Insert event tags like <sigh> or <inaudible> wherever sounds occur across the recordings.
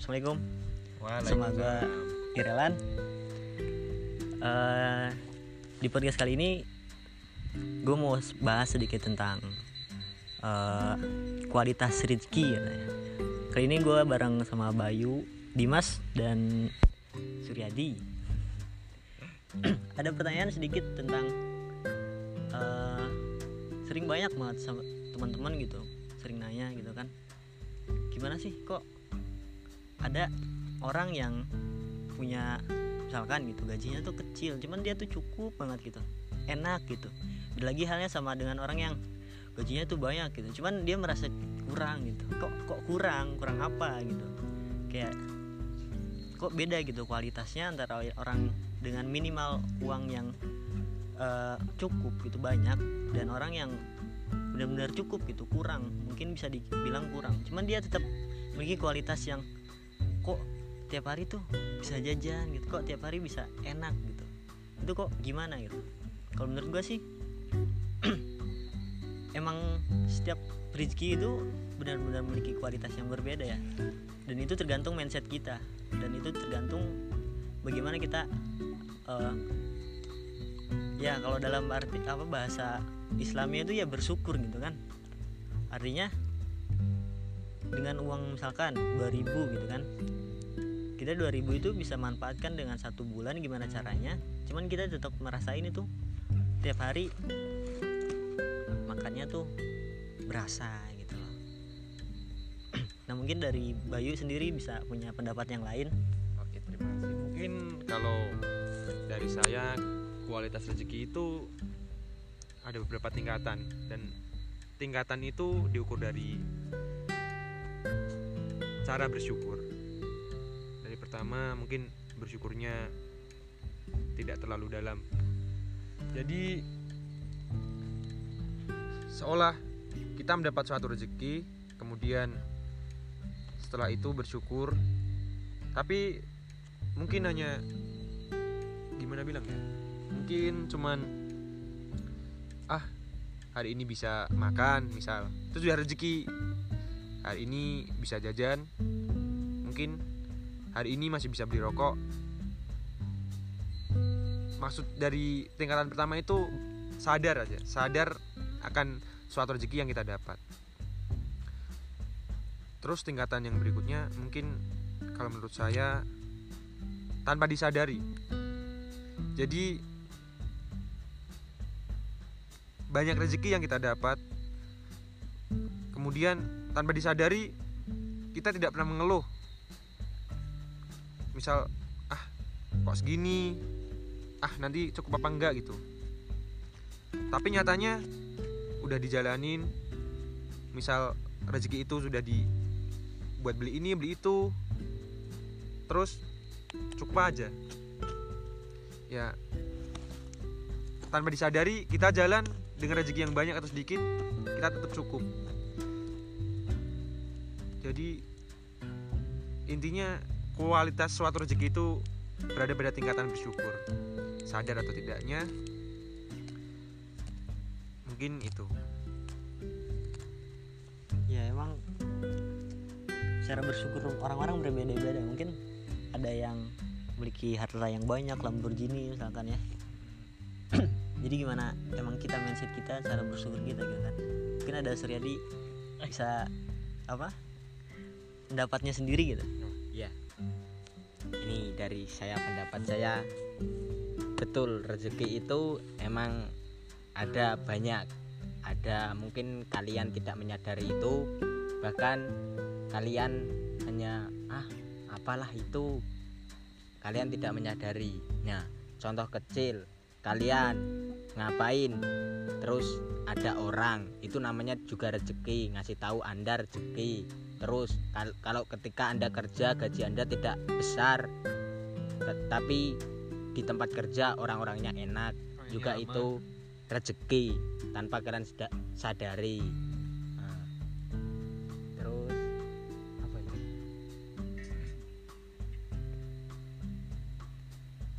Assalamualaikum. Semoga Irelan. Eh, di podcast kali ini gue mau bahas sedikit tentang eh, kualitas rezeki ya. Kali ini gue bareng sama Bayu, Dimas dan Suryadi. <clears throat> Ada pertanyaan sedikit tentang eh, sering banyak banget sama teman-teman gitu, sering nanya gitu kan. Gimana sih kok ada orang yang punya misalkan gitu gajinya tuh kecil cuman dia tuh cukup banget gitu enak gitu. Beda lagi halnya sama dengan orang yang gajinya tuh banyak gitu cuman dia merasa kurang gitu. Kok kok kurang kurang apa gitu? Kayak kok beda gitu kualitasnya antara orang dengan minimal uang yang eh, cukup gitu banyak dan orang yang benar-benar cukup gitu kurang. Mungkin bisa dibilang kurang cuman dia tetap memiliki kualitas yang kok tiap hari tuh bisa jajan gitu kok tiap hari bisa enak gitu. Itu kok gimana gitu? Kalau menurut gua sih <clears throat> emang setiap rezeki itu benar-benar memiliki kualitas yang berbeda ya. Dan itu tergantung mindset kita. Dan itu tergantung bagaimana kita eh, ya kalau dalam arti apa bahasa Islamnya itu ya bersyukur gitu kan. Artinya dengan uang misalkan 2000 gitu kan. Kita 2000 itu bisa manfaatkan dengan satu bulan gimana caranya. Cuman kita tetap merasain itu tiap hari makannya tuh berasa gitu loh. <clears throat> Nah mungkin dari Bayu sendiri bisa punya pendapat yang lain. Oke, terima kasih. Mungkin kalau dari saya kualitas rezeki itu ada beberapa tingkatan. Dan tingkatan itu diukur dari cara bersyukur. Dari pertama mungkin bersyukurnya tidak terlalu dalam. Jadi seolah kita mendapat suatu rezeki, kemudian setelah itu bersyukur tapi mungkin hanya gimana bilang ya mungkin cuman ah hari ini bisa makan misal itu sudah rezeki hari ini bisa jajan mungkin hari ini masih bisa beli rokok maksud dari tingkatan pertama itu sadar aja sadar akan suatu rezeki yang kita dapat terus tingkatan yang berikutnya mungkin kalau menurut saya tanpa disadari. Jadi banyak rezeki yang kita dapat. Kemudian tanpa disadari kita tidak pernah mengeluh. Misal ah kok segini? Ah nanti cukup apa enggak gitu. Tapi nyatanya udah dijalanin. Misal rezeki itu sudah di buat beli ini beli itu terus cukup aja ya tanpa disadari kita jalan dengan rezeki yang banyak atau sedikit kita tetap cukup jadi intinya kualitas suatu rezeki itu berada pada tingkatan bersyukur. Sadar atau tidaknya mungkin itu. Ya emang cara bersyukur orang-orang berbeda-beda. Mungkin ada yang memiliki harta yang banyak Lamborghini misalkan ya. <clears throat> Jadi gimana? Emang kita mindset kita cara bersyukur kita gitu kan? Mungkin ada Suryadi bisa apa pendapatnya sendiri gitu Ya. Ini dari saya pendapat saya betul rezeki itu emang ada banyak. Ada mungkin kalian tidak menyadari itu bahkan kalian hanya ah apalah itu kalian tidak menyadari. Nah, contoh kecil kalian ngapain terus ada orang itu namanya juga rezeki ngasih tahu anda rezeki terus. Kal- kalau ketika anda kerja gaji anda tidak besar tetapi di tempat kerja orang-orangnya enak juga Iya, itu rezeki tanpa kalian sadari. Nah, terus apa ya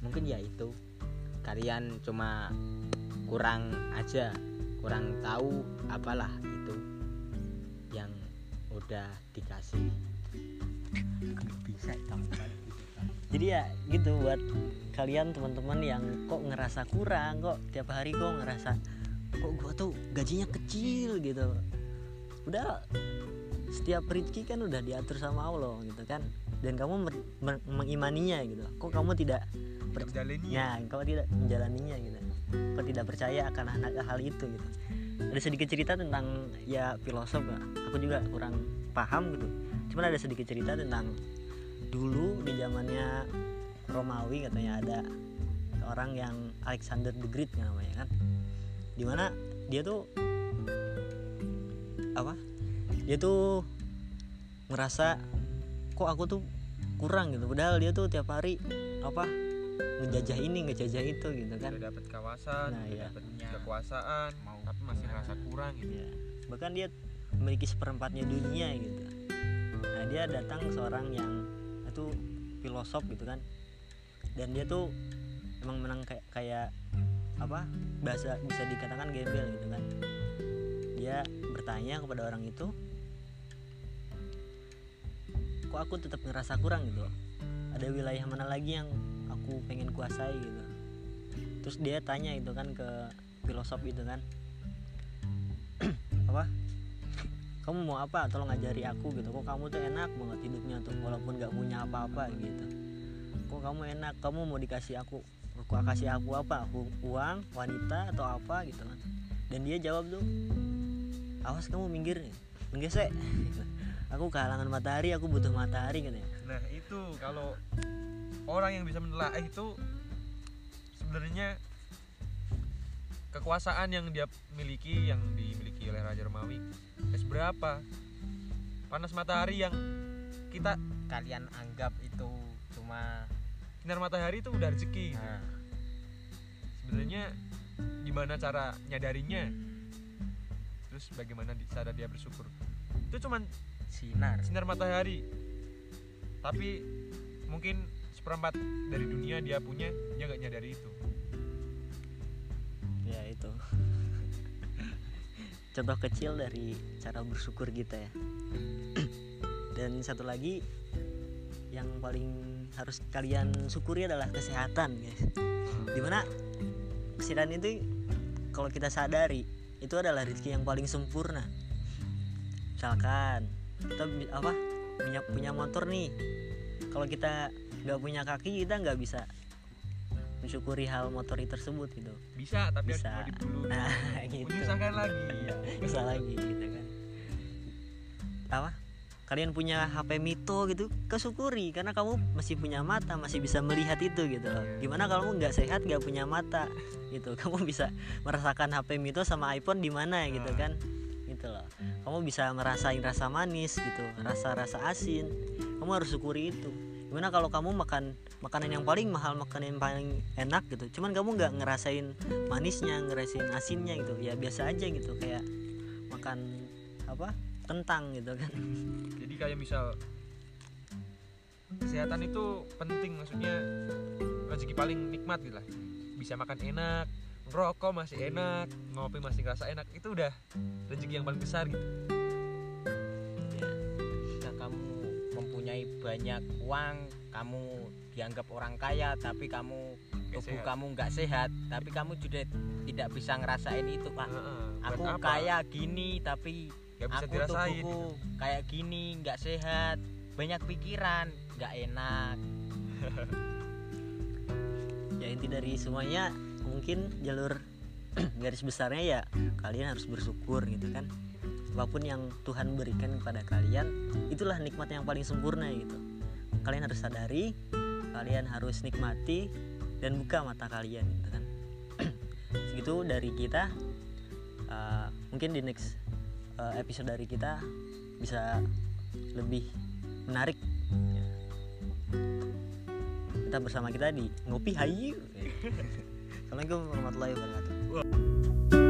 mungkin ya itu. Kalian cuma kurang aja kurang tahu apalah itu udah dikasih. Bisa kamu jadi ya gitu buat kalian teman-teman yang kok ngerasa kurang kok tiap hari kok ngerasa kok gua tuh gajinya kecil gitu. Udah setiap rezeki kan udah diatur sama Allah gitu kan. Dan kamu mengimaninya gitu. Kok kamu tidak per- Menjalaninya. ya kau tidak menjalaninya gitu. Kau tidak percaya akan hal itu gitu ada sedikit cerita tentang ya filosof aku juga kurang paham gitu. Cuman ada sedikit cerita tentang dulu di zamannya Romawi katanya ada orang yang Alexander the Great namanya kan. Di mana dia tuh apa? Dia tuh ngerasa kok aku tuh kurang gitu? Padahal dia tuh tiap hari apa ngejajah ini ngejajah itu gitu kan. Udah dapat kawasan Nah, udah iya. dapat Punya. kekuasaan Mau tapi masih gimana. ngerasa kurang gitu. Ya bahkan dia memiliki seperempatnya dunia gitu. Nah dia datang seorang yang itu filosof gitu kan. Dan dia tuh emang menang kayak kayak apa bahasa bisa dikatakan gembel gitu kan. Dia bertanya kepada orang itu kok aku tetap ngerasa kurang gitu? Ada wilayah mana lagi yang aku pengen kuasai gitu. Terus dia tanya itu kan ke filosof itu kan. <clears throat> Apa? <clears throat> Kamu mau apa? Tolong ngajari aku gitu. Kok kamu tuh enak banget hidupnya tuh walaupun nggak punya apa-apa gitu. Kok kamu enak? Kamu mau dikasih aku aku kasih aku apa? Aku uang wanita atau apa gitu kan. Dan dia jawab tuh awas kamu minggir sih <laughs> aku kehalangan matahari aku butuh matahari gitu ya nah itu kalau orang yang bisa menelaah itu sebenarnya kekuasaan yang dia miliki yang dimiliki oleh Raja Romawi ya seberapa? Panas matahari yang kita kalian anggap itu cuma sinar matahari itu udah rezeki gitu. nah, sebenarnya gimana cara nyadarinya? Terus bagaimana cara dia bersyukur? Itu cuman sinar. sinar matahari. Tapi mungkin seperempat dari dunia dia punya dia nggak nyadari itu. Ya itu. <laughs> Contoh kecil dari cara bersyukur kita ya. <clears throat> Dan satu lagi yang paling harus kalian syukuri adalah kesehatan guys. Di mana kesehatan itu kalau kita sadari itu adalah rezeki yang paling sempurna. Misalkan kita apa punya punya motor nih. Kalau kita nggak punya kaki kita nggak bisa mensyukuri hal motor tersebut gitu. Bisa tapi Bisa. harus dulu nah gitu. menyusahkan lagi. Iya <laughs> bisa lagi gitu kan. Apa? Kalian punya HP Mito gitu kesyukuri karena kamu masih punya mata masih bisa melihat itu gitu loh. Gimana kalau kamu nggak sehat nggak punya mata gitu. <laughs> Kamu bisa merasakan HP Mito sama iPhone di mana gitu Nah. kan gitu loh. Kamu bisa merasain rasa manis gitu rasa rasa asin. Kamu harus syukuri itu gimana kalau kamu makan makanan yang paling mahal makanan yang paling enak gitu? Cuman kamu nggak ngerasain manisnya ngerasain asinnya gitu. Ya biasa aja gitu kayak makan apa kentang gitu kan. Jadi kayak misal kesehatan itu penting maksudnya rezeki paling nikmat gitu lah. Bisa makan enak ngerokok masih enak ngopi masih ngerasa enak itu udah rezeki yang paling besar gitu banyak uang kamu dianggap orang kaya tapi kamu tubuh sehat. kamu nggak sehat tapi kamu juga tidak bisa ngerasain itu pak. Buat aku apa? kaya gini tapi bisa aku dirasain tubuhku kayak gini nggak sehat. Banyak pikiran nggak enak. <laughs> Ya inti dari semuanya mungkin jalur <clears throat> garis besarnya ya kalian harus bersyukur gitu kan apa pun yang Tuhan berikan kepada kalian itulah nikmat yang paling sempurna gitu. Kalian harus sadari kalian harus nikmati dan buka mata kalian gitu kan. <clears throat> Segitu dari kita. Uh, mungkin di next uh, episode dari kita bisa lebih menarik. Ya. kita bersama kita di ngopi hayu. <laughs> Assalamualaikum warahmatullahi wabarakatuh